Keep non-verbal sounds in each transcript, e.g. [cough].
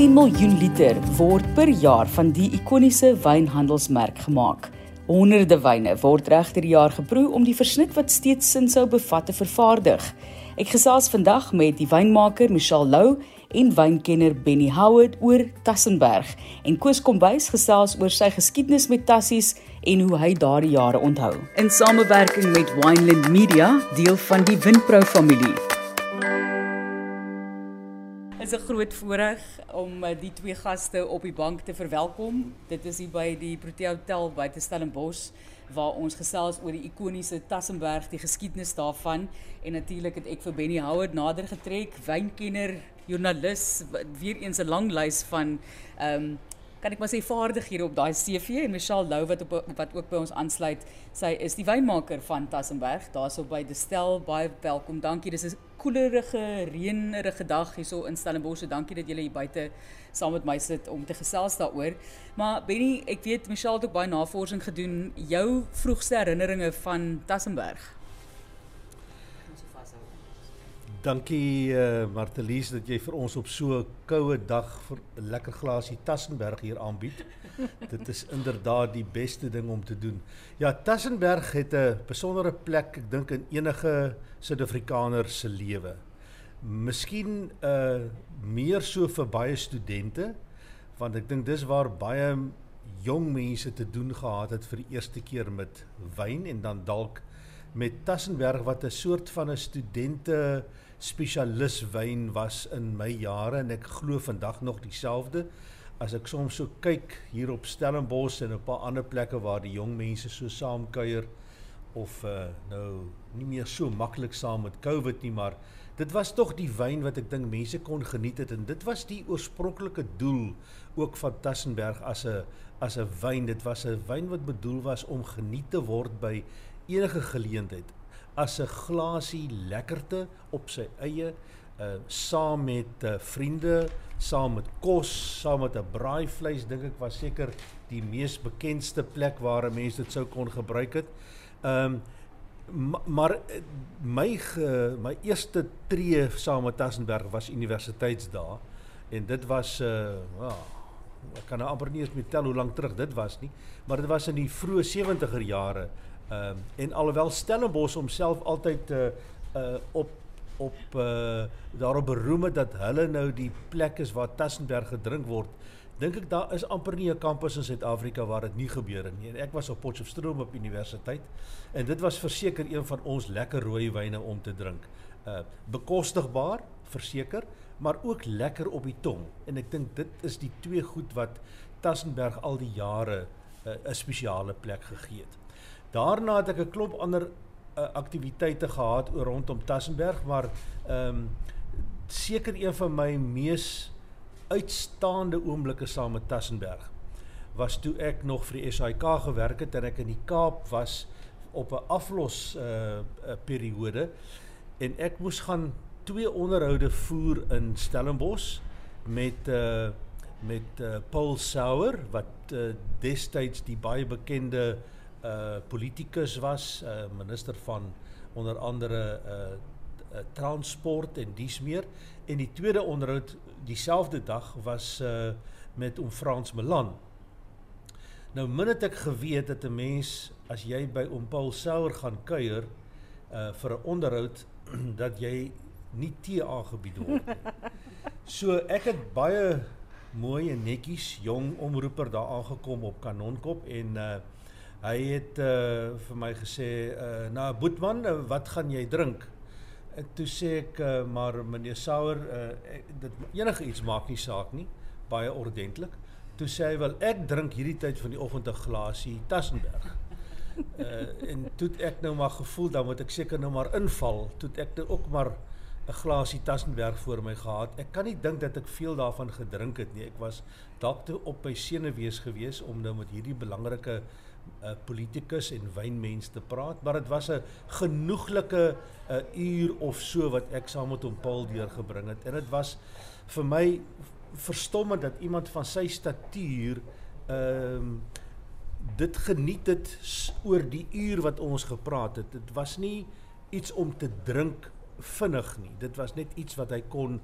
16 miljoen liter word per jaar van die ikoniese wynhandelsmerk gemaak. Honderde wyne word regter jaar geproe om die versnit wat steeds sin sou bevat te vervaardig. Ek gesels vandag met die wynmaker Michelle Lou en wynkenner Benny Howard oor Tassenberg en Koos Kombuis gesels oor sy geskiedenis met tassies en hoe hy daardie jare onthou. In samewerking met Wineland Media, deel van die Winpro familie is 'n groot voorreg om eh, die twee gaste op die bank te verwelkom. Dit is hier by die Protea Hotel te Stellenbosch waar ons gesels oor die ikoniese Tassenberg, die geskiedenis daarvan en natuurlik het ek vir Benny Howard nader getrek, wynkenner, joernalis, weer eens 'n lang lys van ehm kan ek maar sê vaardighede op daai CV en Michelle Lou wat op wat ook by ons aansluit. Sy is die wynmaker van Tassenberg. Daarso by Destel. Baie welkom. Dankie. Dis 'n koelerige, reënerige dag hierso in Stellenbosch. Dankie dat julle hier buite saam met my sit om te gesels daaroor. Maar Benny, ek weet Michelle het ook baie navorsing gedoen. Jou vroegste herinneringe van Tassenberg? Dankie uh, Martelies dat jy vir ons op so 'n koue dag vir 'n lekker glasie Tassenberg hier aanbied. [laughs] Dit is inderdaad die beste ding om te doen. Ja, Tassenberg het 'n besondere plek, ek dink in enige Suid-Afrikaner se lewe. Miskien uh meer so vir baie studente want ek dink dis waar baie jong mense te doen gehad het vir die eerste keer met wyn en dan dalk met Tassenberg wat 'n soort van 'n studente spesialis wyn was in my jare en ek glo vandag nog dieselfde. As ek soms so kyk hier op Stellenbosch en 'n paar ander plekke waar die jong mense so saam kuier of uh, nou nie meer so maklik saam met Covid nie maar dit was tog die wyn wat ek dink mense kon geniet het en dit was die oorspronklike doel ook van Tassenberg as 'n as 'n wyn. Dit was 'n wyn wat bedoel was om geniet te word by enige geleentheid as 'n glasie lekkerte op sy eie uh saam met uh, vriende, saam met kos, saam met 'n braaivleis dink ek was seker die mees bekendste plek waar mense dit sou kon gebruik het. Um maar eh, my ge, my eerste tree saam met Tassenberg was universiteitsdae en dit was uh well, ek kan nou amper nie eens met tel hoe lank terug dit was nie, maar dit was in die vroeë 70er jare Ehm um, en alhoewel Stellenbosch homself altyd uh uh op op uh daarop beroem het dat hulle nou die plek is waar Tassenberg gedrink word, dink ek daar is amper nie 'n kampus in Suid-Afrika waar dit nie gebeur het nie. En ek was op Potchefstroom op universiteit en dit was verseker een van ons lekker rooi wyne om te drink. Uh bekostigbaar, verseker, maar ook lekker op die tong. En ek dink dit is die twee goed wat Tassenberg al die jare 'n uh, spesiale plek gegee het. Daarna het ek 'n klomp ander uh, aktiwiteite gehad oor rondom Tassenberg, maar ehm um, seker een van my mees uitstaande oomblikke saam met Tassenberg was toe ek nog vir die SAIK gewerk het en ek in die Kaap was op 'n aflos uh periode en ek moes gaan twee onderhoude voer in Stellenbosch met uh met uh, Paul Sauer wat uh, destyds die baie bekende uh uh politicus was, uh minister van onder andere uh, uh transport en dies meer en die tweede onderhoud dieselfde dag was met om Frans Melan. Nou min het ek geweet dat 'n mens as jy by oom Paul Sauer gaan kuier vir 'n onderhoud [clears throat] dat jy nie tee aangebied word nie. [laughs] So ek het baie mooi en netjies jong omroeper daar aangekom op Kanonkop en uh Hy het uh, vir my gesê, uh, "Nou Boetman, uh, wat gaan jy drink?" En toe sê ek, "Maar meneer Sauer, uh, dit enige iets maak nie saak nie, baie ordentlik." Toe sê hy, "Wel, ek drink hierdie tyd van die oggend 'n glasie Tassenberg." uh, en toe ek nou maar gevoel dan moet ek seker nou maar inval. Toe ek nou ook maar 'n glasie Tassenberg voor my gehad. Ek kan nie dink dat ek veel daarvan gedrink het nie. Ek was dalk te op my senuwees gewees om nou met hierdie belangrike 'n politikus en wynmens te praat, maar dit was 'n genoeglike uh, uur of so wat ek saam met hom Paul deurgebring het. En dit was vir my verstommend dat iemand van sy statuur ehm um, dit geniet het oor die uur wat ons gepraat het. Dit was nie iets om te drink vinnig nie. Dit was net iets wat hy kon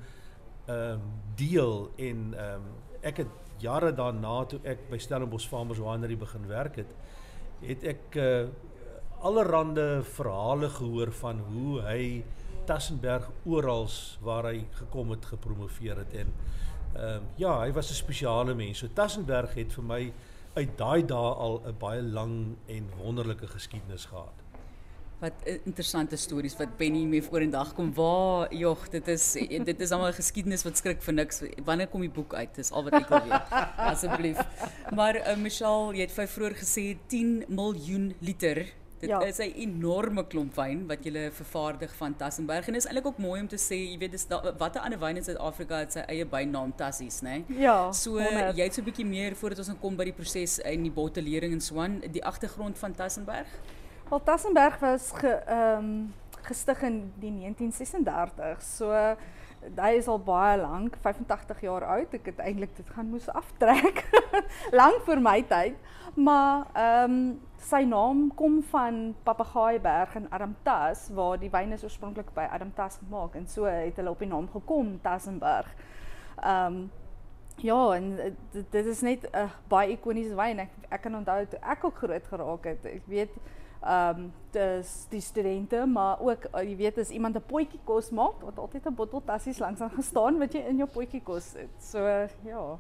ehm um, deel en ehm um, ek het jare daarna toe ek by Stellenbosch Farmers Winery begin werk het, het ek uh, allerhande verhale gehoor van hoe hy Tassenberg oral waar hy gekom het gepromoveer het en ehm um, ja, hy was 'n spesiale mens. So Tassenberg het vir my uit daai dae al 'n baie lang en wonderlike geskiedenis gehad. Wat interessante stories wat Penny mee vorendag kom. Waar jog, dit is dit is almal geskiedenis wat skrik vir niks. Wanneer kom die boek uit? Dis al wat ek wil weet. [laughs] Asseblief. Maar uh, Michelle, jy het vir vroeër gesê 10 miljoen liter Dit ja. is 'n enorme klomp wyn wat jy vervaardig van Tassenberg en is eintlik ook mooi om te sê, jy weet dis watter ander wyn in Suid-Afrika het sy eie bynaam Tassies, né? Nee? Ja. So jy het so 'n bietjie meer voordat ons kom by die proses in die bottellering en so aan, die agtergrond van Tassenberg. Wel Tassenberg was ge ehm in die 1936. So hy is al baie lank, 85 jaar oud. Ek het eintlik dit gaan moes aftrek. [laughs] lank vir my tyd. Maar ehm um, sy naam kom van Papagaaiberg in Adamtas waar die wyn is oorspronklik by Adamtas gemaak en so het hulle op die naam gekom Tassenberg. Ehm ja, en dit, dit is net 'n uh, baie ikoniese wyn. Kan onthou toe ek ook groot geraak het. Weet ehm um, dis die studente, maar ook uh, jy weet as iemand 'n potjie kos maak, wat altyd 'n bottel tassies langs aan gestaan wat jy in jou potjie kos het. So uh, ja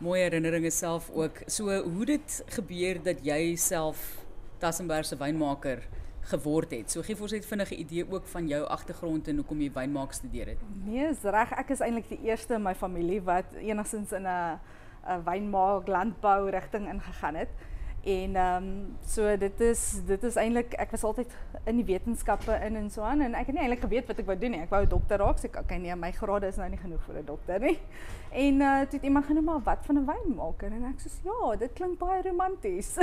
mooi herinneringe self ook. So hoe dit gebeur dat jy self Tassenberg se wynmaker geword het. So gee ons net vinnige idee ook van jou agtergrond en hoekom jy wynmaak studeer het. Nee, is reg. Ek is eintlik die eerste in my familie wat enigstens in 'n 'n wynmaak landbou rigting ingegaan het. En ehm dit is dit is eintlik ek was altyd in die wetenskappe in en so aan en ek het nie eintlik geweet wat ek wou doen nie. Ek wou dokter raak. So ek okay nee, my grade is nou genoeg vir 'n dokter. [laughs] En uh toe het iemand genoem maar wat van 'n wynmaker en ek sê ja, dit klink baie romanties.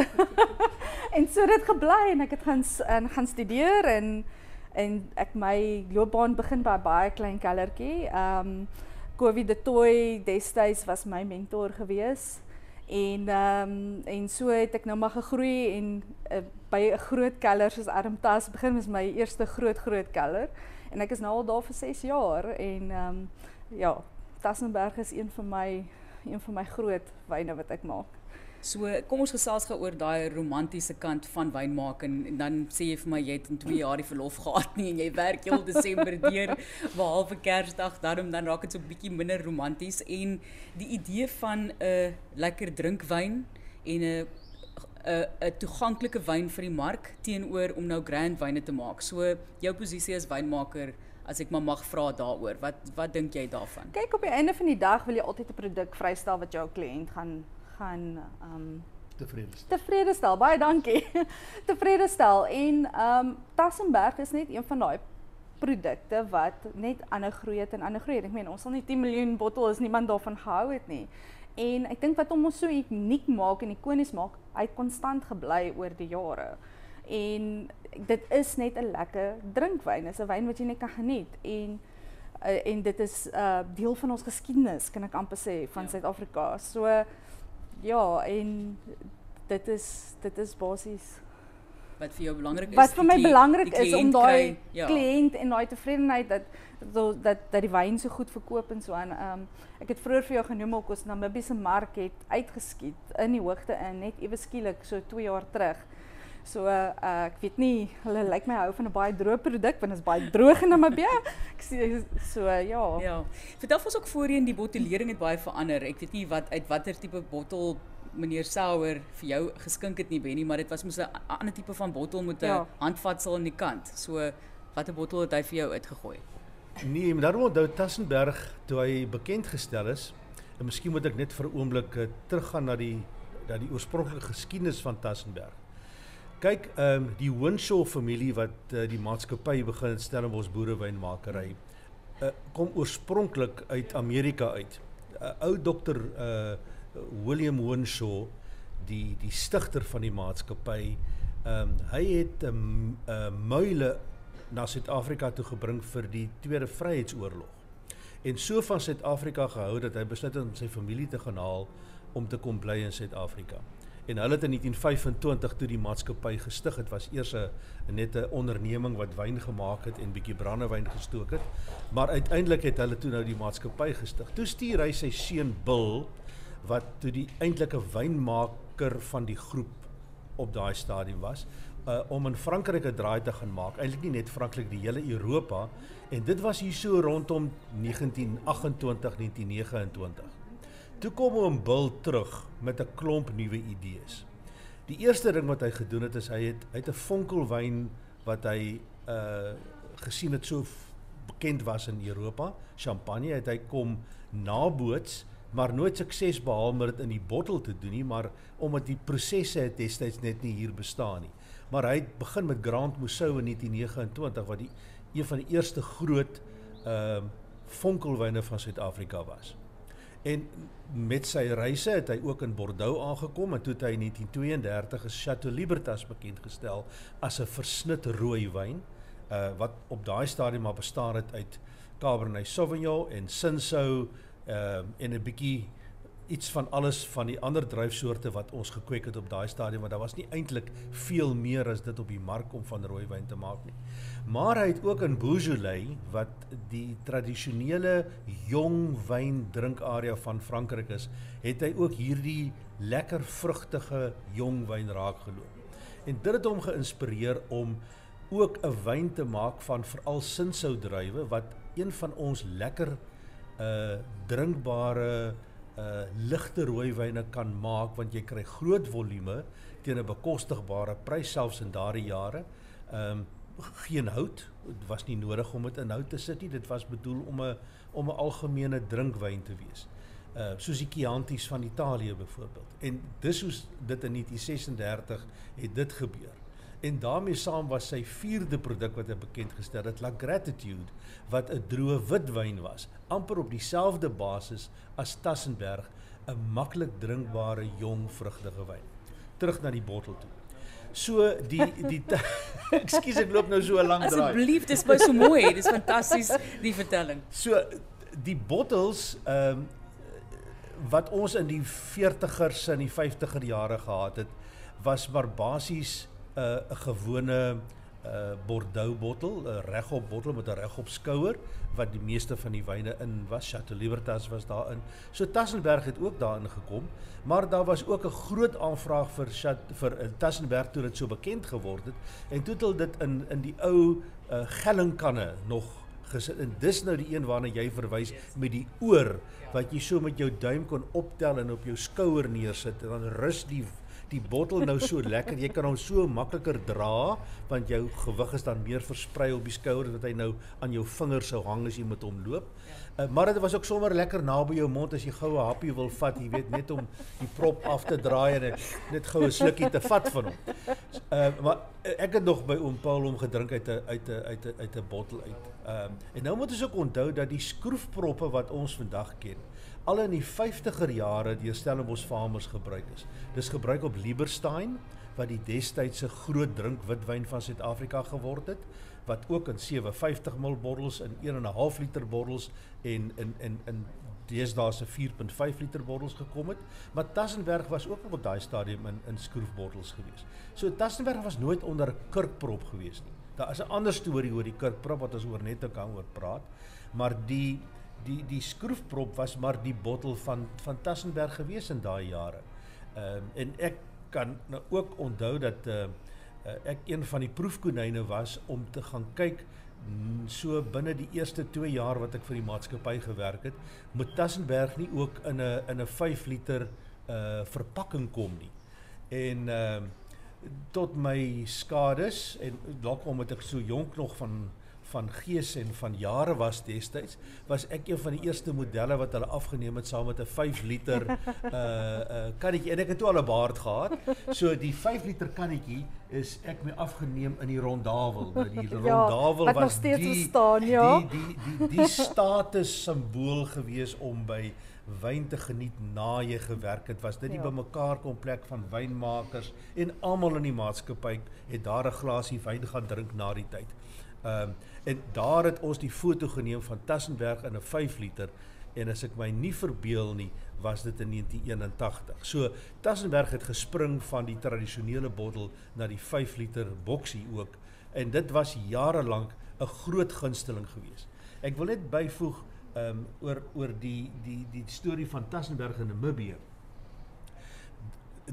[laughs] en so dit gebly en ek het gaan en gaan studeer en en ek my loopbaan begin 'n baie klein kellertjie. Ehm um, de Toy destyds was my mentor geweest En ehm um, en so het ek nou maar gegroei en uh, by 'n groot keller soos Armtas begin was my eerste groot groot keller en ek is nou al daar vir 6 jaar en ehm um, ja, Tassenberg is een van my een van my groot wyne wat ek maak. So kom ons gesels gou oor daai romantiese kant van wynmaak en, en dan sê jy vir my jy het in 2 jaar die verlof [laughs] gehad nie en jy werk heel Desember deur behalwe Kersdag daarom dan raak dit so 'n bietjie minder romanties en die idee van 'n lekker drinkwyn en 'n 'n 'n toeganklike wyn vir die mark teenoor om nou grand wyne te maak. So jou posisie as wynmaker as ek maar mag vra daaroor. Wat wat dink jy daarvan? Kyk op die einde van die dag wil jy altyd 'n produk vrystel wat jou kliënt gaan gaan um tevrede stel. Tevrede stel. Baie dankie. [laughs] tevrede stel en um Tassenberg is net een van daai produkte wat net aanhou groei en aanhou groei. Ek meen ons sal nie 10 miljoen bottel is niemand daarvan gehou het nie. En ek dink wat hom so uniek maak en ikonies maak, hy het konstant gebly oor die jare. En dit is net 'n lekker drinkwyn. Dit is 'n wyn wat jy net kan geniet en uh, en dit is 'n uh, deel van ons geskiedenis, kan ek amper sê, van. Suid-Afrika. Ja. So ja, en dit is dit is basies wat vir jou belangrik is. Wat vir my belangrik is om daai ja. kliënt en daai tevredenheid dat dat dat die wyn so goed verkoop en so aan. Ehm um, ek het vroeër vir jou genoem ook ons Namibië se mark het uitgeskiet in die hoogte in net ewe skielik so 2 jaar terug. So uh, ek weet nie, hulle lyk my hou van 'n baie droë produk want dit is baie droog in Namibië. [laughs] Ek sê so ja. Ja. Vertel ons ook voorheen die bottellering het baie verander. Ek weet nie wat uit watter tipe bottel meneer Sauer vir jou geskink het nie Benny, maar dit was mos 'n ander tipe van bottel met 'n ja. handvatsel aan die kant. So watter bottel het hy vir jou uitgegooi? Nee, maar daarom onthou Tassenberg toe hy bekend gestel is. En miskien moet ek net vir 'n oomblik uh, teruggaan na die na die oorspronklike geskiedenis van Tassenberg. Kyk, ehm die Winshaw familie wat uh, die maatskappy begin het Stellenbosch boerewynmakery uh, kom oorspronklik uit Amerika uit. uh, Ou dokter uh William Winshaw, die die stigter van die maatskappy, ehm um, hy na Suid-Afrika toe gebring vir die Tweede Vryheidsoorlog. En so van Suid-Afrika gehou dat hy besluit om sy familie te gaan haal om te kom bly in Suid-Afrika. En hulle het in 1925 toe die maatskappy gestig het, was eers 'n net 'n onderneming wat wyn gemaak het en bietjie brandewyn gestook het. Maar uiteindelik het hulle toe nou die maatskappy gestig. Toe stuur hy sy seun Bill wat toe die eintlike wynmaker van die groep op daai stadium was, uh, om in Frankryk 'n draai te gaan maak. Eintlik nie net Frankryk, die hele Europa en dit was hier so rondom 1928, 1929. Toe kom oom Bill terug met 'n klomp nuwe idees. Die eerste ding wat hy gedoen het is hy het uit 'n vonkelwyn wat hy uh gesien het so bekend was in Europa, champagne, het hy kom naboots maar nooit sukses behaal met dit in die bottel te doen nie, maar omdat die prosesse het destyds net nie hier bestaan nie. Maar hy het begin met Grand Moussou in 1929 wat die een van die eerste groot ehm uh, vonkelwyne van Suid-Afrika was. En met sy reise het hy ook in Bordeaux aangekom en toe het hy in 1932 'n Chateau Libertas bekend gestel as 'n versnit rooi wyn uh wat op daai stadium maar bestaan het uit Cabernet Sauvignon en ehm uh, en 'n bietjie iets van alles van die ander druifsoorte wat ons gekweek het op daai stadium want daar was nie eintlik veel meer as dit op die mark om van rooi wyn te maak nie. Maar hy het ook in Beaujolais wat die tradisionele jong wyn drinkarea van Frankryk is, het hy ook hierdie lekker vrugtige jong wyn raak geloop. En dit het hom geïnspireer om ook 'n wyn te maak van veral Cinsault druiwe wat een van ons lekker uh drinkbare uh ligte rooiwyne kan maak want jy kry groot volume teen 'n bekostigbare prys selfs in daardie jare. Um, geen hout, dit was nie nodig om dit in hout te sit nie. Dit was bedoel om 'n om 'n algemene drinkwyn te wees. Uh soos die Chiantis van Italië byvoorbeeld. En dis hoe dit in 1936 het dit gebeur. En daarmee saam was sy vierde produk wat hy bekend gestel het, La Gratitude, wat 'n droë witwyn was, amper op dieselfde basis as Tassenberg, 'n maklik drinkbare jong vrugtige wyn. Terug na die bottel toe. So die die [laughs] Ekskuus ek loop nou so 'n lang draai. Asseblief, dis baie so mooi. Dis fantasties die vertelling. So die bottels ehm um, wat ons in die 40ers en die 50er jare gehad het, was maar basies 'n uh, gewone uh Bordeaux bottel, 'n regop bottel met 'n regop skouer wat die meeste van die wyne in was. Chateau Libertas was daarin. So Tassenberg het ook daarin gekom, maar daar was ook 'n groot aanvraag vir Chat vir uh, Tassenberg toe dit so bekend geword het en toe het hulle dit in in die ou uh gellingkanne nog gesit. En dis nou die een waarna jy verwys met die oor wat jy so met jou duim kon optel en op jou skouer neersit en dan rus die die bottel nou so lekker. Jy kan hom so makliker dra want jou gewig is dan meer versprei op die skouer dat hy nou aan jou vingers sou hang as jy met hom loop. Uh, maar dit was ook sommer lekker naby jou mond as jy goue happie wil vat, jy weet net om die prop af te draai en net goue slukkie te vat van hom. Uh maar ek het nog by oom Paul hom gedrink uit 'n uit 'n uit 'n uit 'n bottel uit. Ehm en nou moet ons ook onthou dat die skroefproppe wat ons vandag ken, al in die 50er jare deur Stellenbosch farmers gebruik is. Dis gebruik op Lieberstein wat die destydse groot drink witwyn van Suid-Afrika geword het wat ook in 750 ml bottels in 1.5 liter bottels en in in in deesdae se 4.5 liter bottels gekom het. Maar Tassenberg was ook op daai stadium in in skroefbottels gewees. So Tassenberg was nooit onder kurkprop gewees nie. Daar is 'n ander storie oor die kurkprop wat ons oor net kan oor praat. Maar die die die skroefprop was maar die bottel van van Tassenberg gewees in daai jare. Ehm um, en ek kan nou ook onthou dat uh, uh ek een van die proefkonyne was om te gaan kyk so binne die eerste 2 jaar wat ek vir die maatskappy gewerk het, moet Tassenberg nie ook in 'n in 'n 5 liter uh verpakking kom nie. En ehm uh, tot my skades en dalk omdat ek so jonk nog van van gees en van jare was destyds was ek een van die eerste modelle wat hulle afgeneem het saam met 'n 5 liter [laughs] uh uh kannetjie en ek het toe al 'n baard gehad. So die 5 liter kannetjie is ek mee afgeneem in die rondavel. Nou die [laughs] rondavel ja, was die, ja. die die die die status simbool gewees om by wyn te geniet na jy gewerk het. Was dit die ja. bymekaar kom plek van wynmakers en almal in die maatskappy het daar 'n glasie wyn gaan drink na die tyd. Ehm um, en daar het ons die foto geneem van Tassenberg in 'n 5 liter en as ek my nie verbeel nie, was dit in 1981. So Tassenberg het gespring van die tradisionele bottel na die 5 liter boksie ook en dit was jare lank 'n groot gunsteling geweest. Ek wil net byvoeg ehm um, oor oor die die die storie van Tassenberg in Namibië.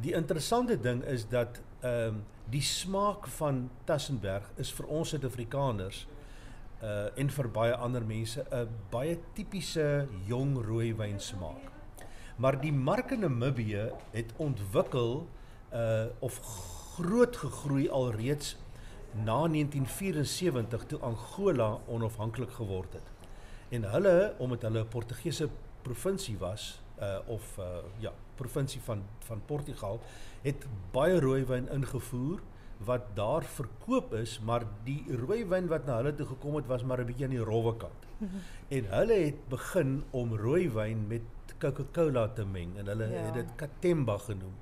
Die interessante ding is dat ehm um, die smaak van Tassenberg is vir ons Suid-Afrikaners uh en vir baie ander mense 'n baie tipiese jong rooiwyn smaak. Maar die mark in Namibië het ontwikkel uh of groot gegroei alreeds na 1974 toe Angola onafhanklik geword het. En hulle omdat hulle 'n Portugese provinsie was uh of uh ja, provinsie van van Portugal het baie rooiwyn ingevoer wat daar verkoop is, maar die rooiwyn wat na hulle toe gekom het was maar 'n bietjie aan die rowwe kant. en hulle het begin om rooiwyn met Coca-Cola te meng en hulle ja. het dit Katemba genoem.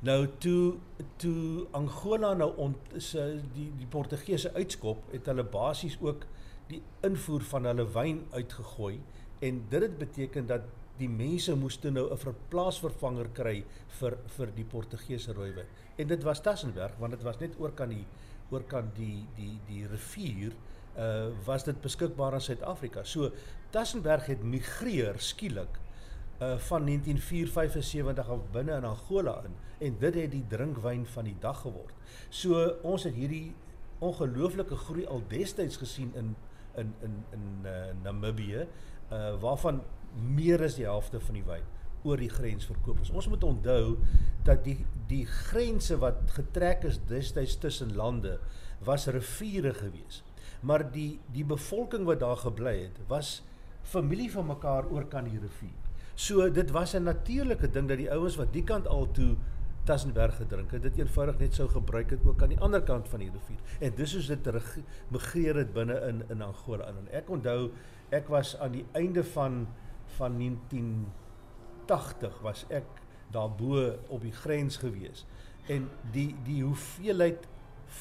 Nou toe toe Angola nou ont, se die die Portugese uitskop het hulle basies ook die invoer van hulle wyn uitgegooi en dit het beteken dat die mense moes toe nou 'n verplaasvervanger kry vir vir die Portugese rooiwyn. En dit was Tassenberg want dit was net oor kan die oor kan die die die rivier uh was dit beskikbaar in Suid-Afrika. So Tassenberg het migreer skielik uh van 1975 af binne in Angola in en dit het die drinkwyn van die dag geword. So ons het hierdie ongelooflike groei al destyds gesien in in in in uh, Namibië uh waarvan meer as die helfte van die wyn oor die grens verkoop is. Ons moet onthou dat die die grense wat getrek is destyds tussen lande was riviere gewees. Maar die die bevolking wat daar gebly het, was familie van mekaar oor kan die rivier. So dit was 'n natuurlike ding dat die ouens wat die kant al toe Tassenberg gedrink het, dit eenvoudig net sou gebruik het ook aan die ander kant van die rivier. En dis soos dit migreer het binne in in Angola in. En ek onthou ek was aan die einde van van 1980 was ek daarbo op die grens gewees en die die hoeveelheid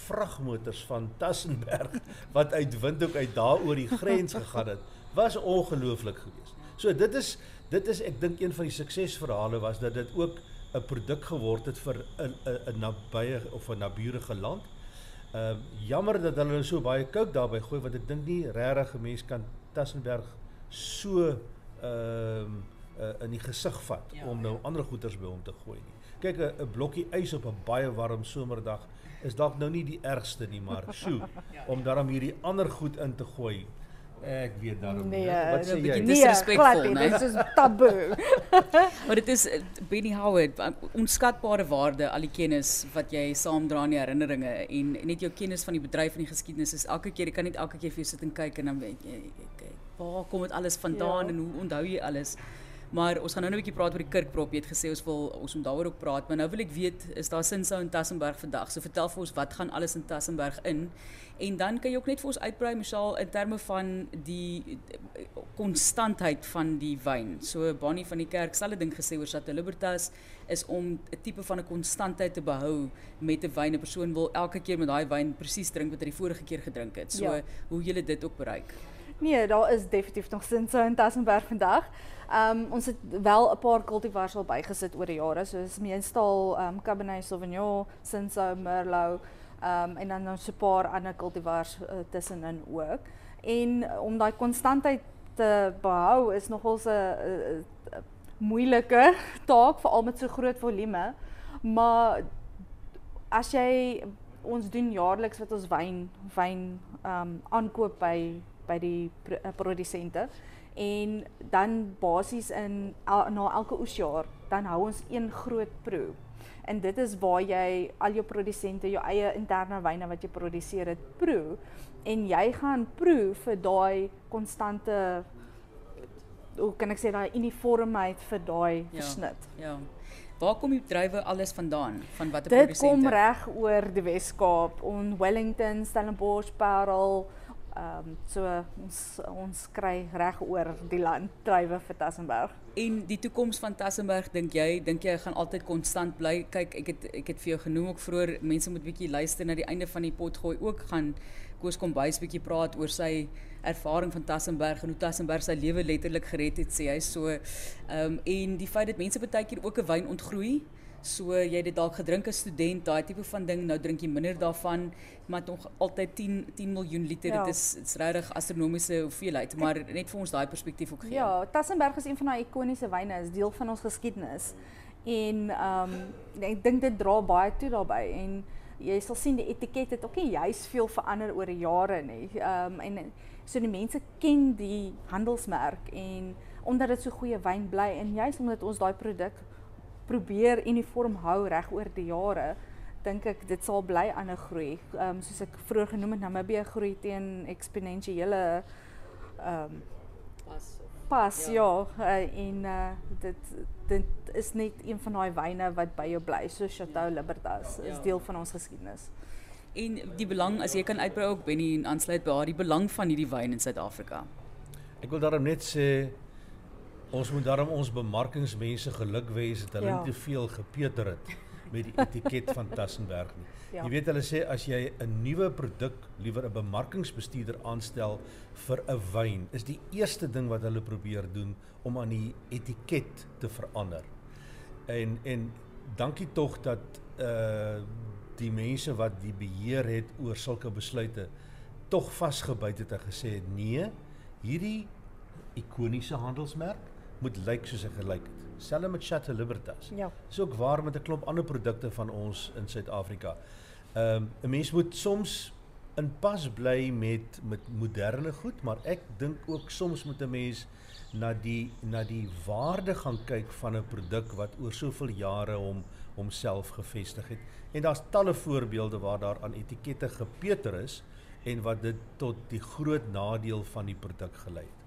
vragmotors van Tassenberg [laughs] wat uit Windhoek uit daar oor die grens [laughs] gegaan het was ongelooflik geweest. So dit is dit is ek dink een van die suksesverhale was dat dit ook 'n produk geword het vir 'n 'n nabye of 'n naburige land. Ehm uh, jammer dat hulle so baie kook daarby gooi want ek dink nie regtig 'n mens kan Tassenberg so um, uh, in die gesig vat ja, om nou ja. ander goeders by hom te gooi nie. Kyk 'n blokkie ys op 'n baie warm somerdag is dalk nou nie die ergste nie, maar [laughs] sjoe, ja, om daarom hierdie ander goed in te gooi. Ek weet daarom nee, wat sê jy? Nee, disrespekvol, né? Dit is taboe. [laughs] maar dit is eh, Benny Howard, onskatbare waarde al die kennis wat jy saamdra in die herinneringe en net jou kennis van die bedryf en die geskiedenis is elke keer jy kan net elke keer vir jou sit en kyk en dan weet jy waar kom dit alles vandaan ja. en hoe onthou jy alles? Maar ons gaan nou 'n bietjie praat oor die Kirkprop. Jy het gesê ons wil ons moet daaroor ook praat, maar nou wil ek weet is daar sinsou in Tassenberg vandag? So vertel vir ons wat gaan alles in Tassenberg in? En dan kan jy ook net vir ons uitbrei Michelle in terme van die konstantheid van die wyn. So Bonnie van die kerk sal 'n ding gesê oor Chateau Libertas is om 'n tipe van 'n konstantheid te behou met 'n wyn. 'n Persoon wil elke keer met daai wyn presies drink wat hy die vorige keer gedrink het. So ja. hoe jy dit ook bereik. Nee, daar is definitief nog sin so in Tassenberg vandag. Ehm um, ons het wel 'n paar cultivars al bygesit oor die jare, soos meestal ehm Cabernet Sauvignon, Cinsault, Merlot, ehm en dan nou so 'n paar ander cultivars uh, tussenin ook. En om daai konstantheid te behou is nogals 'n moeilike [laughs] taak veral met so groot volume. Maar as jy ons doen jaarliks wat ons wyn wyn um, aankoop by by die eh, produsente en dan basies in el, na elke oesjaar dan hou ons een groot proe. En dit is waar jy al jou produsente jou eie interne wyne wat jy produseer het proe en jy gaan proe vir daai konstante hoe kan ek sê daai uniformheid vir daai ja, versnit. Ja. Waar kom die druiwe alles vandaan van watter produsente? Dit kom reg oor die Wes-Kaap, on Wellington, Stellenbosch, Parel, Ehm so ons ons kry reg oor die land druiwe vir Tassenberg. En die toekoms van Tassenberg dink jy dink jy gaan altyd konstant bly? Kyk, ek het ek het vir jou genoem ook vroeër mense moet bietjie luister na die einde van die pot gooi ook gaan Koos Kombuis bietjie praat oor sy ervaring van Tassenberg en hoe Tassenberg sy lewe letterlik gered het sê hy so ehm en die feit dat mense baie keer ook 'n wyn ontgroei So jy het dit dalk gedrink as student, daai tipe van ding, nou drink jy minder daarvan, maar nog altyd 10 10 miljoen liter. Ja. Dit is dit's regtig astronomiese hoeveelheid, maar net vir ons daai perspektief ook gee. Ja, Tassenberg is een van daai ikoniese wyne, is deel van ons geskiedenis. En ehm um, ek dink dit dra baie toe daarbey en jy sal sien die etiket het ook nie juis veel verander oor die jare nie. Ehm um, en so die mense ken die handelsmerk en omdat dit so goeie wyn bly en juis omdat ons daai produk probeer uniform hou reg oor die jare, dink ek dit sal bly aan 'n groei. Ehm um, soos ek vroeër genoem het, Namibië groei teen eksponensiële ehm um, pas pas ja, ja uh, en uh, dit dit is net een van daai wyne wat by jou bly, so Chateau ja. Libertas is ja. deel van ons geskiedenis. En die belang as jy kan uitbrei ook en aansluit by haar die belang van hierdie wyn in Suid-Afrika. Ek wil daarom net sê Ons moet daarom ons bemarkingsmense geluk wens dat hulle ja. nie te veel gepeter het met die etiket van Tassenberg nie. Ja. Jy weet hulle sê as jy 'n nuwe produk liewer 'n bemarkingsbestuurder aanstel vir 'n wyn, is die eerste ding wat hulle probeer doen om aan die etiket te verander. En en dankie tog dat uh die mense wat die beheer het oor sulke besluite tog vasgebyt het en gesê nee, hierdie ikoniese handelsmerk moet lyk soos hy gelyk het. Selfs met Chateau Libertas. Ja. Dis ook waar met 'n klomp ander produkte van ons in Suid-Afrika. Ehm um, 'n mens moet soms in pas bly met met moderne goed, maar ek dink ook soms moet 'n mens na die na die waarde gaan kyk van 'n produk wat oor soveel jare hom homself gevestig het. En daar's talle voorbeelde waar daar aan etikette gepeter is en wat dit tot die groot nadeel van die produk gelei het.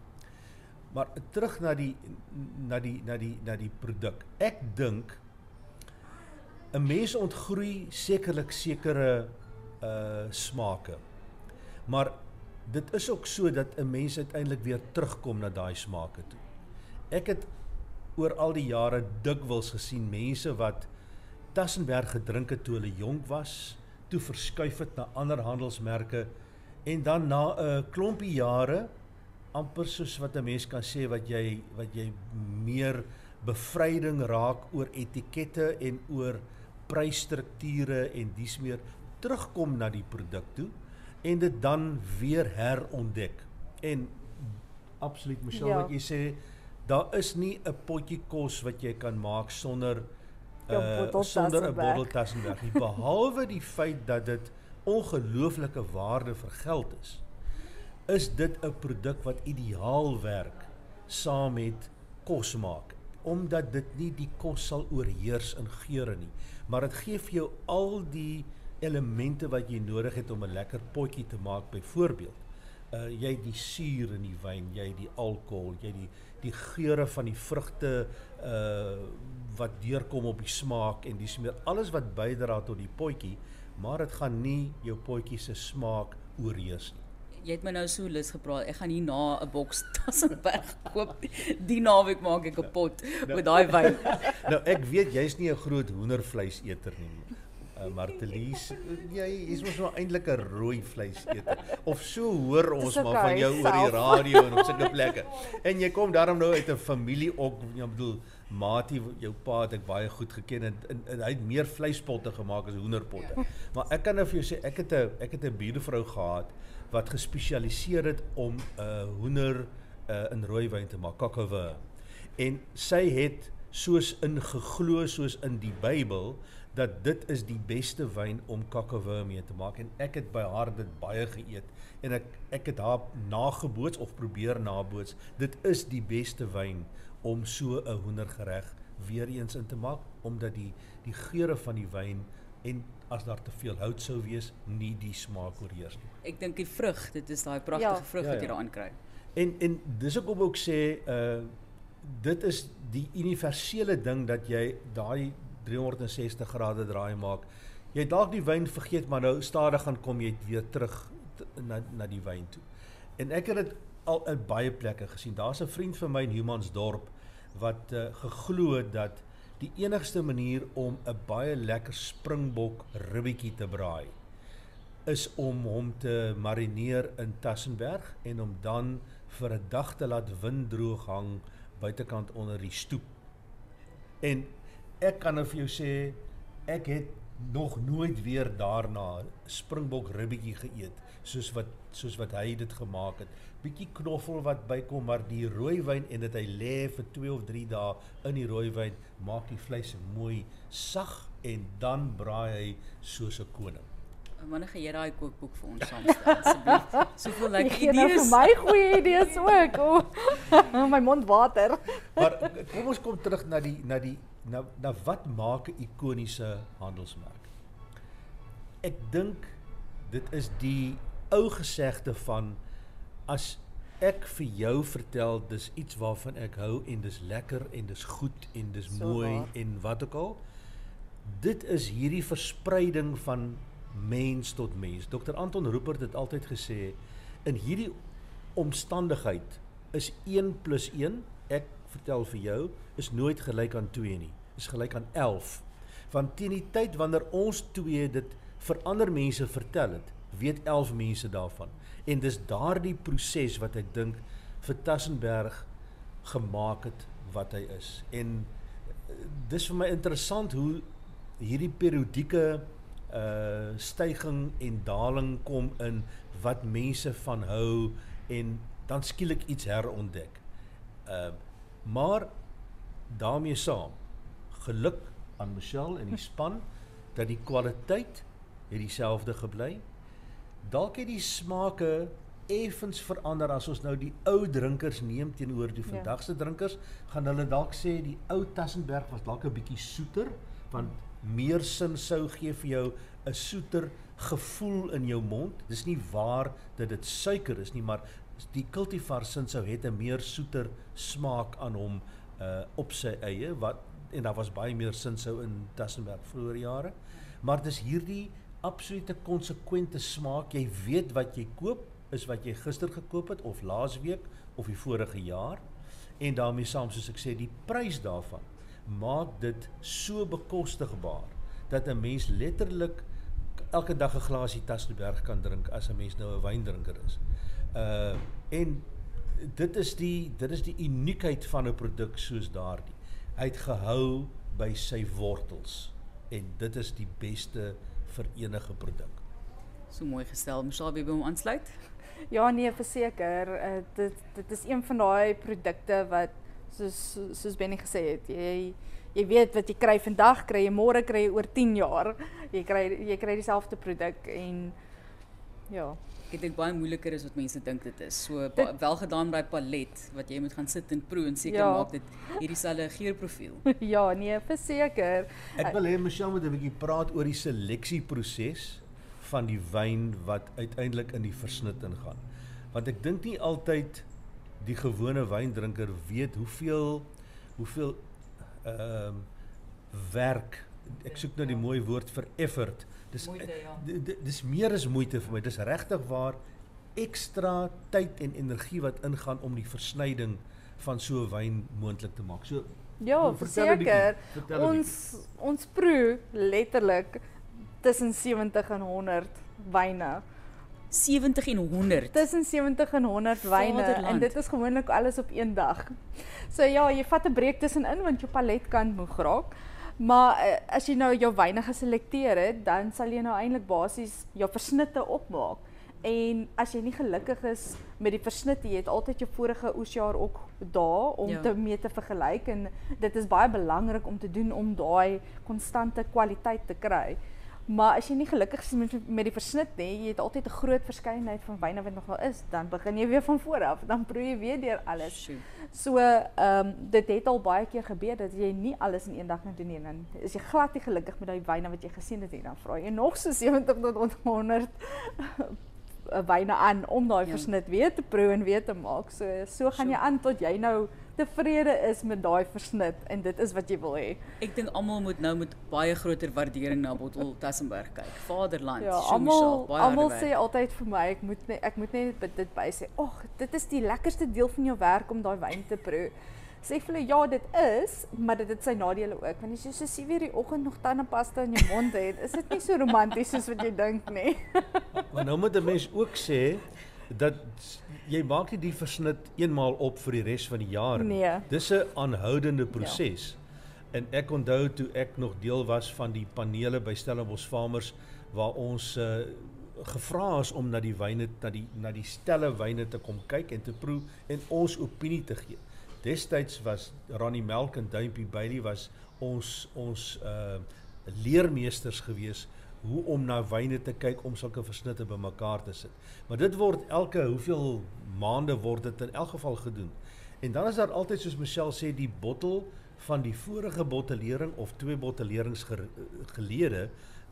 Maar terug na die na die na die na die produk. Ek dink 'n mens ontgroei sekerlik sekere uh smake. Maar dit is ook so dat 'n mens uiteindelik weer terugkom na daai smake toe. Ek het oor al die jare dikwels gesien mense wat Tassenberg gedrink het toe hulle jonk was, toe verskuif het na ander handelsmerke en dan na 'n klompie jare amper soos wat 'n mens kan sê wat jy wat jy meer bevryding raak oor etikette en oor prysstrukture en dies meer terugkom na die produk toe en dit dan weer herontdek. En absoluut Michelle ja. wat jy sê daar is nie 'n potjie kos wat jy kan maak sonder uh, sonder 'n nie behalwe die feit dat dit ongelooflike waarde vir geld is is dit 'n produk wat ideaal werk saam met kos maak? Omdat dit nie die kos sal oorheers in geure nie. Maar dit gee vir jou al die elemente wat jy nodig het om 'n lekker potjie te maak byvoorbeeld uh jy het die suur in die wyn jy het die alkohol jy die die geure van die vrugte uh wat deurkom op die smaak en dis meer alles wat bydra tot die potjie maar dit gaan nie jou potjie se smaak oorheers nie jy het my nou so lus gepraat. Ek gaan hier na 'n boks [laughs] Tassenberg koop. Die naweek maak ek 'n pot nou, met daai wyn. [laughs] nou ek weet jy's nie 'n groot hoendervleiseter nie. Uh, Martelies, jy is mos nou eintlik 'n rooi vleiseter. Of so hoor ons okay, maar van jou self. oor die radio en op sulke [laughs] plekke. En jy kom daarom nou uit 'n familie ook, ek bedoel Matie jou pa het ek baie goed geken en, en, en hy het meer vleispotte gemaak as hoenderpotte. Maar ek kan nou vir jou sê ek het 'n ek het 'n buurvrou gehad wat gespesialiseer het om 'n uh, hoender uh, in rooiwyn te maak, kakawe. En sy het soos ingeglo soos in die Bybel dat dit is die beste wyn om kakawe mee te maak en ek het by haar dit baie geëet en ek ek het haar nageboots of probeer naboots dit is die beste wyn om so 'n hoendergereg weer eens in te maak omdat die die geure van die wyn en as daar te veel hout sou wees, nie die smaak oorheers nie. Ek dink die vrug, dit is daai pragtige ja. vrug ja, ja. wat jy daaraan kry. En en dis ook om ook sê uh dit is die universele ding dat jy daai 360 grade draai maak. Jy dalk die wyn vergeet, maar nou stadig gaan kom jy weer terug na na die wyn toe. En ek het dit al in baie plekke gesien. Daar's 'n vriend van my in Humansdorp wat uh, geglo het dat die enigste manier om 'n baie lekker springbok ribbetjie te braai is om hom te marineer in Tassenberg en om dan vir 'n dag te laat windroog hang buitekant onder die stoep. En ek kan nou vir jou sê ek het nog nooit weer daarna springbok ribbetjie geëet soos wat soos wat hy dit gemaak het. Bietjie knoffel wat bykom, maar die rooi wyn en dit hy lê vir 2 of 3 dae in die rooi wyn maak die vleis mooi sag en dan braai hy soos 'n koning. Wanneer gaan jy daai kookboek vir ons saamstel asseblief? Soveel lekker [laughs] nou idees. vir my goeie idees ook. Oh, [laughs] my mond water. [laughs] Maar kom ons kom terug na die na die na na wat maak 'n ikoniese handelsmerk? Ek dink dit is die ou gesegde van as ek vir jou vertel dis iets waarvan ek hou en dis lekker en dis goed en dis So mooi waar. en wat ook al dit is hierdie verspreiding van mens tot mens. Dr Anton Rupert het altyd gesê in hierdie omstandigheid is 1 + 1, ek vertel vir jou, is nooit gelyk aan 2 nie. Is gelyk aan 11. Want teen die tyd wanneer ons twee dit vir ander mense vertel het, weet 11 mense daarvan. En dis daardie proses wat ek dink vir Tassenberg gemaak het wat hy is. En eh, dis vir my interessant hoe hierdie periodieke uh styging en daling kom in wat mense van hou en dan skielik iets herontdek. Uh maar daarmee saam geluk aan Michelle en die [laughs] span dat die kwaliteit het dieselfde gebly. Dalk het die smake effens verander as ons nou die ou drinkers neem teenoor die Ja. vandag se drinkers, gaan hulle dalk sê die ou Tassenberg was dalk 'n bietjie soeter want meer sin sou gee vir jou 'n soeter gevoel in jou mond. Dis nie waar dat dit suiker is nie, maar die cultivar sin sou het 'n meer soeter smaak aan hom uh op sy eie wat en daar was baie meer sin sou in Tassenberg vroeër jare. Maar dis hierdie absolute konsekwente smaak. Jy weet wat jy koop is wat jy gister gekoop het of laasweek of die vorige jaar. En daarmee saam soos ek sê, die prys daarvan maak dit so bekostigbaar dat 'n mens letterlik elke dag 'n glasie Tassenberg kan drink as 'n mens nou 'n wyndrinker is. Uh en dit is die dit is die uniekheid van 'n produk soos daardie. Hy het gehou by sy wortels en dit is die beste vir enige produk. So mooi gestel. Michelle, wie wil hom aansluit? Ja nee, verseker. Uh, dit dit is een van daai produkte wat soos soos Benny gesê het, jy jy weet wat jy kry vandag, kry jy môre, kry jy oor 10 jaar. Jy kry jy kry dieselfde produk en ja. Ek dink baie moeiliker is wat mense dink dit is. So Dit- wel gedaan by palet wat jy moet gaan sit en proe en seker Ja. maak dit hierdie selfe geurprofiel. [laughs] ja, nee, verseker. Ek wil hê Michelle moet 'n bietjie praat oor die seleksieproses van die wyn wat uiteindelik in die versnit ingaan. Want ek dink nie altyd die gewone wyndrinker weet hoeveel hoeveel ehm werk ek soek nou die mooi woord vir effort. Dis Moeite, ja. d- d- dis meer as moeite vir my. Dis regtig waar ekstra tyd en energie wat ingaan om die versnyding van so 'n wyn moontlik te maak. So Ja, verseker. 'n Ons ons proe letterlik tussen 70 en 100 wyne. 70 en 100. Tussen 70 en 100 wyne en dit is gewoonlik alles op een dag. So ja, jy vat 'n breek tussenin want jou palet kan moeg raak. Maar uh, as jy nou jou wyne geselekteer het, dan sal jy nou eintlik basies jou versnitte opmaak. En as jy nie gelukkig is met die versnitte, jy het altyd jou vorige oesjaar ook daar om ja. te mee te vergelyk en dit is baie belangrik om te doen om daai konstante kwaliteit te kry. Maar as jy nie gelukkig is met met die versnit nie, jy het altyd 'n groot verskeidenheid van wyne wat nog wel is, dan begin jy weer van voor af. Dan proe jy weer deur alles. Sjoe. So, ehm um, dit het al baie keer gebeur dat jy nie alles in een dag kan doen nie. en Dan is jy glad nie gelukkig met daai wyne wat jy gesien het nie. Dan vra jy nog so 70 tot 100 eh, [laughs] wyne aan om daai Ja. versnit weer te proe en weer te maak. So so gaan jy aan tot jy nou tevrede is met daai versnit en dit is wat jy wil hê. Ek dink almal moet nou met baie groter waardering na Bottel Tassenberg kyk. Vaderland. Ja, almal almal sê altyd vir my ek moet net ek moet net dit by sê. Ag, dit is die lekkerste deel van jou werk om daai wyn te proe. sê vir hulle ja, dit is, maar dit het sy nadele ook. Want as jy so sien weer die oggend nog tandepasta in jou mond het, is dit nie so romanties soos wat jy dink nie. [laughs] maar nou moet 'n mens ook sê dat jy maak nie die versnit eenmaal op vir die res van die jaar nie. Nee. Dis 'n aanhoudende proses. Ja. En ek onthou toe ek nog deel was van die panele by Stellenbosch Farmers waar ons uh, gevra is om na die wyne na die na die stelle wyne te kom kyk en te proe en ons opinie te gee. Destyds was Ronnie Melk en Duimpie Bailey was ons ons uh leermeesters gewees hoe om na wyne te kyk om sulke versnitte bymekaar te sit. Maar dit word elke hoeveel maande word dit in elk geval gedoen. En dan is daar altyd soos Michelle sê die bottel van die vorige bottellering of twee bottellerings gelede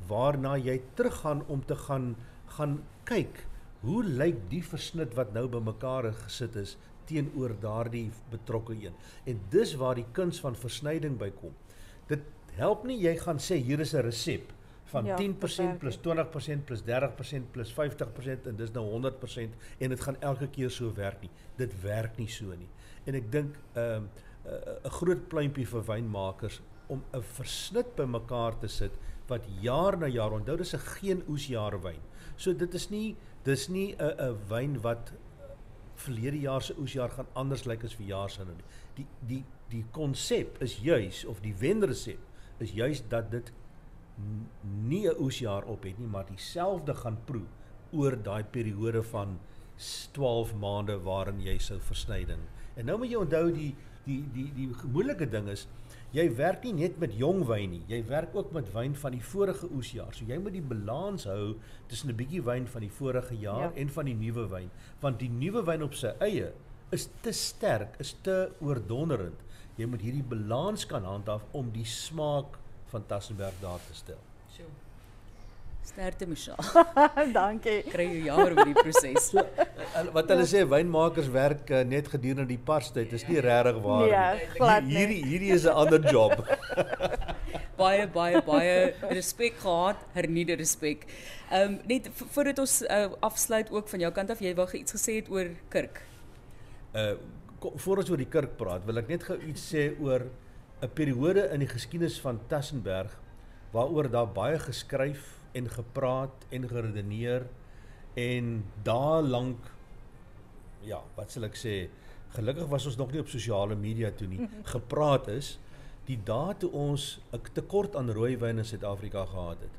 waarna jy teruggaan om te gaan gaan kyk hoe lyk die versnit wat nou bymekaar gesit is teenoor daardie betrokke een. En dis waar die kuns van versnyding bykom. Dit help nie jy gaan sê hier is 'n resep van ja, 10% plus 20% plus 30% plus 50% en dis nou 100% en dit gaan elke keer so werk nie. Dit werk nie so nie. En ek dink 'n uh, 'n groot pluimpie vir wynmakers om 'n versnit bymekaar te sit wat jaar na jaar onthou dis 'n geen oesjaar wyn. So dit is nie dis nie 'n 'n wyn wat verlede jaar se oesjaar gaan anders lyk as vir jaar se nou nie. Die die die konsep is juis of die wenresep is juis dat dit nie 'n oesjaar op het nie, maar dieselfde gaan proe oor daai periode van 12 maande waarin jy sou versnyding. En nou moet jy onthou die die die die moeilike ding is jy werk nie net met jong wyn nie, jy werk ook met wyn van die vorige oesjaar. So jy moet die balans hou tussen 'n bietjie wyn van die vorige jaar ja. en van die nuwe wyn, want die nuwe wyn op sy eie is te sterk, is te oordonderend. Jy moet hierdie balans kan handhaaf om die smaak van Tassenberg daar te stel. Sjoe. Sterkte Michelle. [laughs] Dankie. Kry jy jammer oor die proses. [laughs] Wat hulle sê wynmakers werk uh, net gedurende die Parstyd. Dis nie regtig waar nee, nie. Glad nie. Hierdie hierdie is 'n ander job. [laughs] baie baie baie respek gehad, hernieude respek. Ehm um, net voordat ons uh, afsluit ook van jou kant af, jy wou iets gesê het oor kerk. Uh voor ons oor die kerk praat, wil ek net gou iets sê oor 'n periode in die geskiedenis van Tassenberg waaroor daar baie geskryf en gepraat en geredeneer en daar lank ja, wat sal ek sê, gelukkig was ons nog nie op sosiale media toe nie, [laughs] gepraat is die dae toe ons 'n tekort aan rooi wyn in Suid-Afrika gehad het.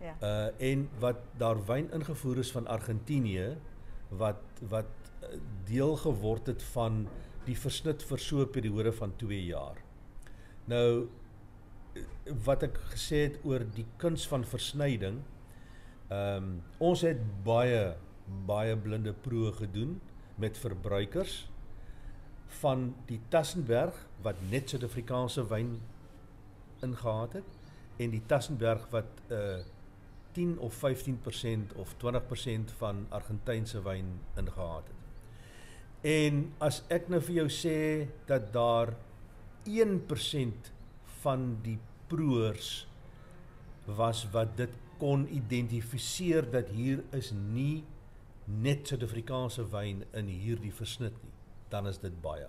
Ja. Uh en wat daar wyn ingevoer is van Argentinië wat wat uh, deel geword het van die versnit vir so 'n periode van 2 jaar. Nou wat ek gesê het oor die kuns van versnyding. Ehm um, ons het baie baie blinde proe gedoen met verbruikers van die Tassenberg wat net Suid-Afrikaanse wyn ingehaat het en die Tassenberg wat 'n uh, 10 of 15% of 20% van Argentynse wyn ingehaat het. En as ek nou vir jou sê dat daar 1% van die proors was wat dit kon identifiseer dat hier is nie net Suid-Afrikaanse wyn in hierdie versnit nie, dan is dit baie.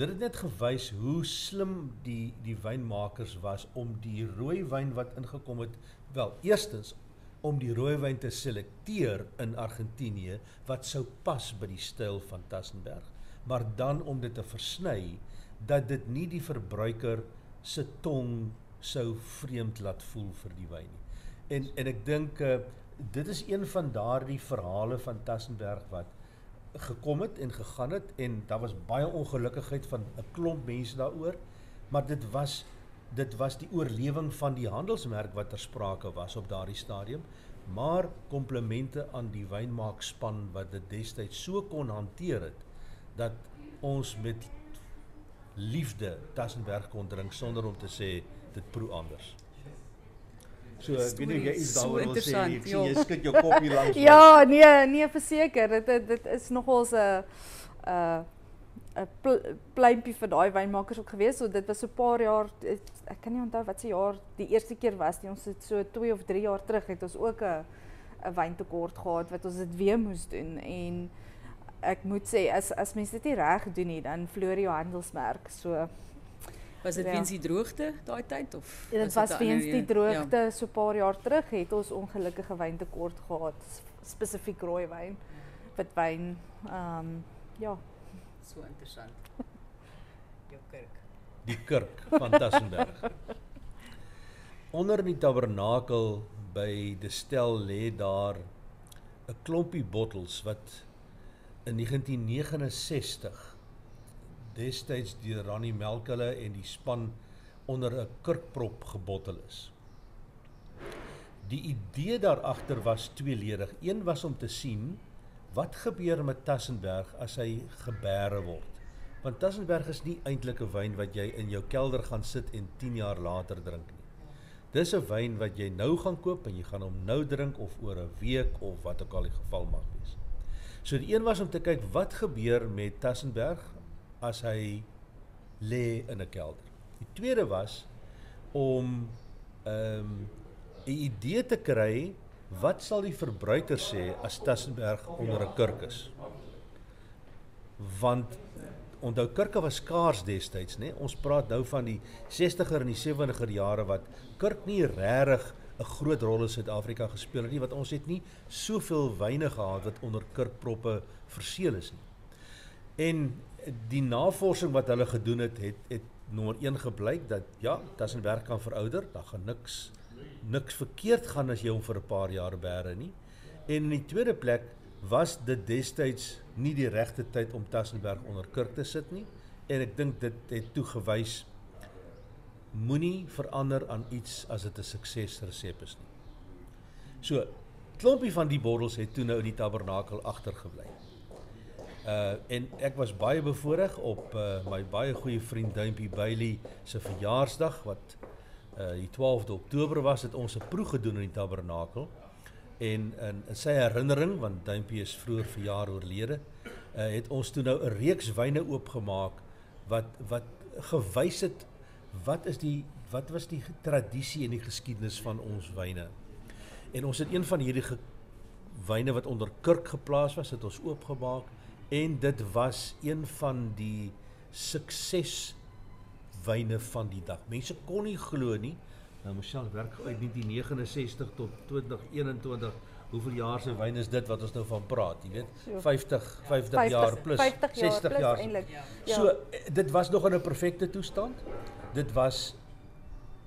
Dit het net gewys hoe slim die die wynmakers was om die rooi wyn wat ingekom het, wel, eerstens om die rooi wyn te selekteer in Argentinië wat sou pas by die styl van Tassenberg, maar dan om dit te versny dat dit nie die verbruiker se tong sou vreemd laat voel vir die wyn nie. En en ek dink uh, dit is een van daardie verhale van Tassenberg wat gekom het en gegaan het en daar was baie ongelukkigheid van 'n klomp mense daaroor, maar dit was dit was die oorlewing van die handelsmerk wat ter sprake was op daardie stadium. Maar komplimente aan die wynmaakspan wat dit destyds so kon hanteer het dat ons met liefde Tassenberg kon drink sonder om te sê dit proe anders. So ek weet nie jy is daaroor wil sê jy sien jy skud jou kop hier langs. [laughs] ja, nee, nee verseker, dit dit is nogals 'n 'n 'n pleintjie vir daai wynmakers ook gewees. So dit was so 'n paar jaar ek kan nie onthou wat se jaar die eerste keer was nie. Ons het so 2 of 3 jaar terug het ons ook 'n 'n wyntekort gehad wat ons dit weer moes doen en ek moet sê as as mense dit nie reg doen nie, dan verloor jy jou handelsmerk. So Was dit Ja. weens die droogte daai tyd of dit was 'n weens ander die droogte so 'n paar jaar terug het ons ongelukkige wyntekort gehad, s- spesifiek rooi wyn, witwyn. Ehm um, ja, Ja, so interessant. [laughs] Jou kerk. Die kerk van Tassenberg. Onder die tabernakel by die stel lê daar 'n klompie bottels wat in 1969 destyds deur Ronnie Melkhulle en die span onder 'n kurkprop gebottel is. Die idee daar agter was tweeledig. Een was om te sien wat gebeur met Tassenberg as hy gebeere word. Want Tassenberg is nie eintlik 'n wyn wat jy in jou kelder gaan sit en 10 jaar later drink nie. Dis 'n wyn wat jy nou gaan koop en jy gaan hom nou drink of oor 'n week of wat ook al die geval mag wees. So die een was om te kyk wat gebeur met Tassenberg as hy lê in 'n kelder. Die tweede was om ehm um, 'n idee te kry wat sal die verbruiker sê as Tassenberg onder 'n kurk is. Want onthou kurke was skaars destyds, nê? Ons praat nou van die 60er en die 70er jare wat kurk nie regtig 'n groot rol in Suid-Afrika gespeel het nie, want ons het nie soveel wyne gehad wat onder kurkproppe verseël is nie. En die navorsing wat hulle gedoen het, het het nommer 1 gebleik dat ja, Tassenberg kan verouder, daar gaan niks niks verkeerd gaan as jy hom vir 'n paar jaar bære nie. En in die tweede plek was dit destyds nie die regte tyd om Tassenberg onder kurk te sit nie en ek dink dit het toegewys moenie verander aan iets as dit 'n suksesresep is nie. So, klompie van die bottels het toe nou in die tabernakel agtergebly. Uh en ek was baie bevoorreg op uh my baie goeie vriend Duimpie Bailey se verjaarsdag wat uh die 12de Oktober was het ons 'n proe gedoen in die tabernakel. En in, in sy herinnering want Duimpie is vroeër verjaar oorlede, uh het ons toe nou 'n reeks wyne oopgemaak wat wat gewys het wat is die wat was die tradisie en die geskiedenis van ons wyne. En ons het een van hierdie wyne wat onder kurk geplaas was, het ons oopgemaak en dit was een van die sukses wyne van die dag. Mense kon nie glo nie. Nou Michelle werk uit 1969 tot 2021. Hoeveel jaar se wyn is dit wat ons nou van praat, jy weet? So. 50 50 jaar plus 50 jaar 60 plus jaar. eintlik. Ja. So eh, dit was nog in 'n perfekte toestand. Dit was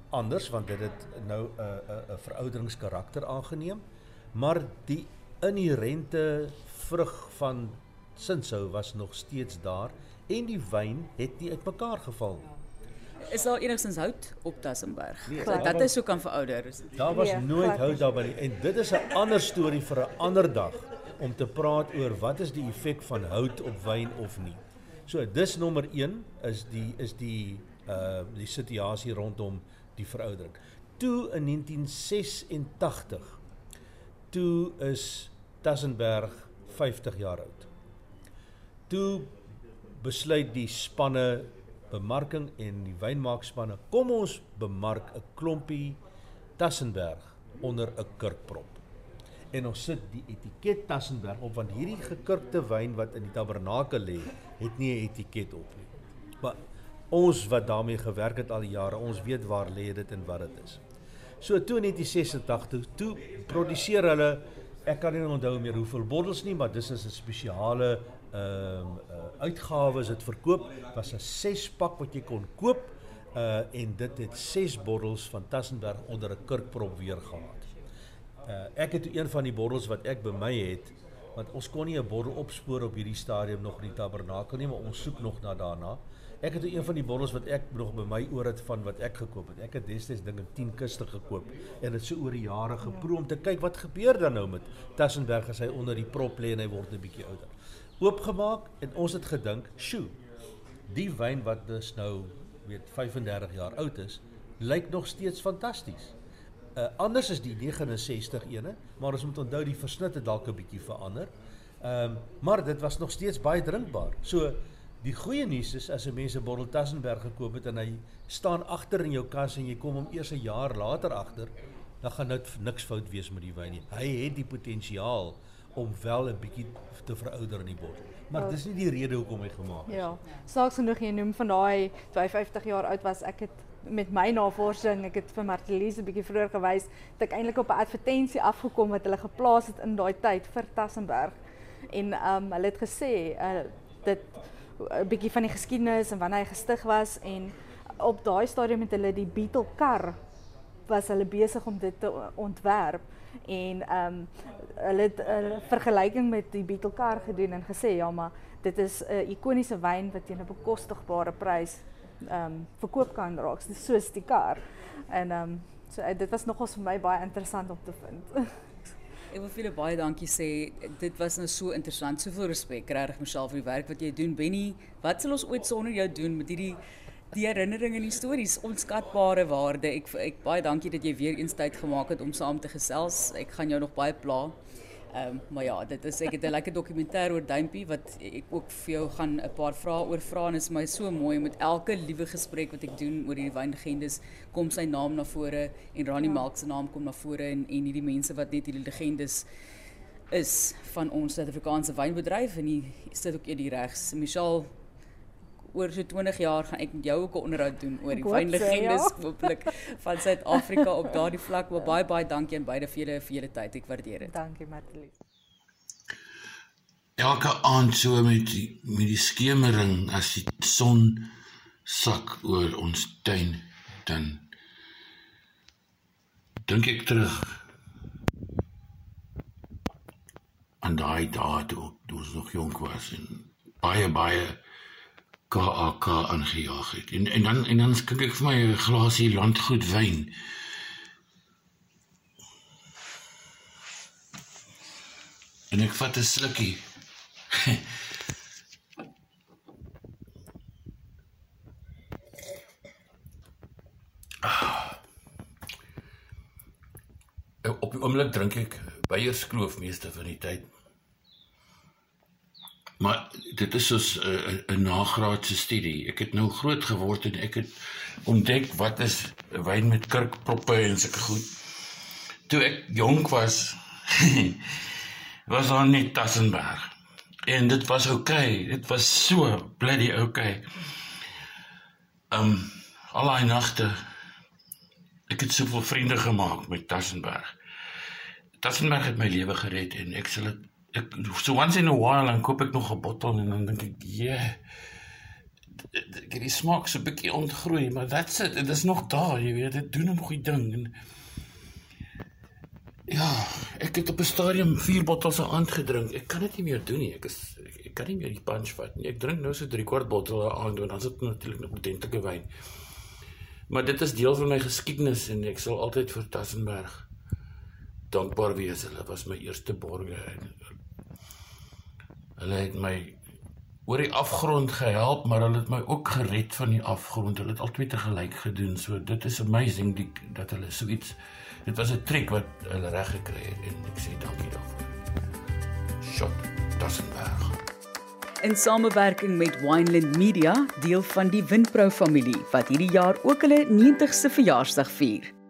anders want dit het nou 'n 'n 'n verouderingskarakter aangeneem, maar die inherente vrug van Sinsou was nog steeds daar en die wyn het nie uitmekaar geval nie. Is daar enigstens hout op Tassenberg? Nee, daar dat was- is so kan verouder. Daar was Nee, nooit hout nie. daarby nie. en dit is 'n ander storie vir 'n ander dag om te praat oor wat is die effek van hout op wyn of nie. So dis nommer 1 is die is die uh die situasie rondom die veroudering. Toe in 1986 toe is Tassenberg 50 jaar oud. Toe besluit die spanne bemarking en die wynmaakspanne kom ons bemark 'n klompie Tassenberg onder 'n kurkprop. En ons sit die etiket Tassenberg op want hierdie gekurkte wyn wat in die tabernakel lê, het nie 'n etiket op nie. Maar ons wat daarmee gewerk het al die jare, ons weet waar lê dit en wat dit is. So toe in 1986 toe produseer hulle ek kan nie onthou meer hoeveel bottels nie, maar dis is 'n spesiale ehm um, uh, uitgawe is dit verkoop. Was 'n 6 pak wat jy kon koop uh en dit het 6 bottels van Tassenberg onder 'n kurkprop weer gehad. Uh ek het een van die bottels wat ek by my het want ons kon nie 'n bottel opspoor op hierdie stadium nog in die tabernakel nie, maar ons soek nog na daarna. Ek het een van die bottels wat ek nog by my oor het van wat ek gekoop het. Ek het destyds dink ek 10 kiste gekoop en dit so oor die jare geproe om te kyk wat gebeur dan nou met Tassenberg as hy onder die prop lê en hy word 'n bietjie ouder. Oopgemaak en ons het gedink, "Sjoe, die wyn wat dus nou weet 35 jaar oud is, lyk nog steeds fantasties." Uh anders is die 69 ene, maar ons moet onthou die versnit het dalk 'n bietjie verander. Ehm maar dit was nog steeds baie drinkbaar. So die goeie nuus is as 'n mens 'n bottel Tassenberg gekoop het en hy staan agter in jou kas en jy kom hom eers 'n jaar later agter, dan gaan dit niks fout wees met die wyn nie. Hy het die potensiaal om wel 'n bietjie te verouder in die bottel. Maar dis nie die rede hoekom hy gemaak is. Ja. Saaks genoeg jy noem van daai 52 jaar oud was ek het met my navorsing, ek het vir Martelies 'n bietjie vroeër gewys dat ek eintlik op 'n advertensie afgekom het hulle geplaas het in daai tyd vir Tassenberg. En ehm um, hulle het gesê uh, dit 'n bietjie van die geskiedenis en wanneer hy gestig was en op daai stadium het hulle die Beetle kar was hulle besig om dit te ontwerp en ehm um, hulle het 'n uh, vergelyking met die Beetle kar gedoen en gesê ja maar dit is 'n ikoniese wyn wat teen 'n bekostigbare prys ehm verkoop kan raak soos die kar. En ehm so uh, dit was nogals vir my baie interessant om te vind. [laughs] Ek wil vir julle baie dankie. Dit was nou so interessant. Soveel respek regtig Michelle vir die werk wat jy doen. Benny, wat sal ons ooit sonder jou doen met hierdie die herinneringe en die stories, onskatbare waarde. Ek ek baie dat jy weer eens tyd gemaak om saam te gesels. Ek gaan jou nog baie pla. Ehm um, maar ja, dit is ek het 'n lekker dokumentêr oor Duimpie wat ek ook vir jou gaan 'n paar vrae oor vra en is my so mooi met elke liewe gesprek wat ek doen oor hierdie wynlegendes kom sy naam na vore en Ronnie ja. Malk se naam kom na vore en en hierdie mense wat net hierdie legendes is van ons Suid-Afrikaanse wynbedryf en hier sit ook eers regs. Michelle oor so 20 jaar gaan ek met jou ook 'n onderhoud doen oor die wynlegendes ja. hooplik van Suid-Afrika op daardie vlak. Maar baie baie dankie aan beide vir julle vir julle tyd. Ek waardeer dit. Dankie Martie. Elke aand so met die, met die skemering as die son sak oor ons tuin dan dink ek terug aan daai dae toe ons nog jonk was en baie baie KAK aangejaag het. En en dan en dan skink ek vir my 'n glasie landgoed wyn. En ek vat 'n slukkie. Ah. Op die oomblik drink ek Beierskloof meeste van die tyd. Maar dit is soos 'n uh, 'n nagraadse studie. Ek het nou groot geword en ek het ontdek wat is wyn met kurkproppe en sulke goed. Toe ek jonk was, [laughs] was daar net Tassenberg. En dit was oukei. Okay. Dit was so bloody oukei. Okay. Um al daai nagte ek het soveel vriende gemaak met Tassenberg. Tassenberg het my lewe gered en ek sal dit ek so once in a while dan koop ek nog 'n bottel en dan dink ek, "Yeah. Dit die smaak so 'n bietjie ontgroei, maar that's it. Dit is nog daar, jy weet, dit doen nog die ding." En ja, ek het op 'n stadium 4 bottels aan aand gedrink. Ek kan dit nie meer doen nie. Ek is ek, ek kan nie meer die punch vat nie. Ek drink nou so 3 kwart bottel aan aand en dan sit natuurlik nog oordentlike wyn. Maar dit is deel van my geskiedenis en ek sal altyd vir Tassenberg dankbaar wees. Hulle was my eerste borge en Hulle het my oor die afgrond gehelp, maar hulle het my ook gered van die afgrond. Hulle het albei te gelyk gedoen. So dit is amazing die, dat hulle so iets dit was 'n trick wat hulle reg gekry het en ek sê dankie daarvoor. Shot Tassenberg. In samewerking met Wineland Media, deel van die Windpro familie wat hierdie jaar ook hulle 90ste verjaarsdag vier.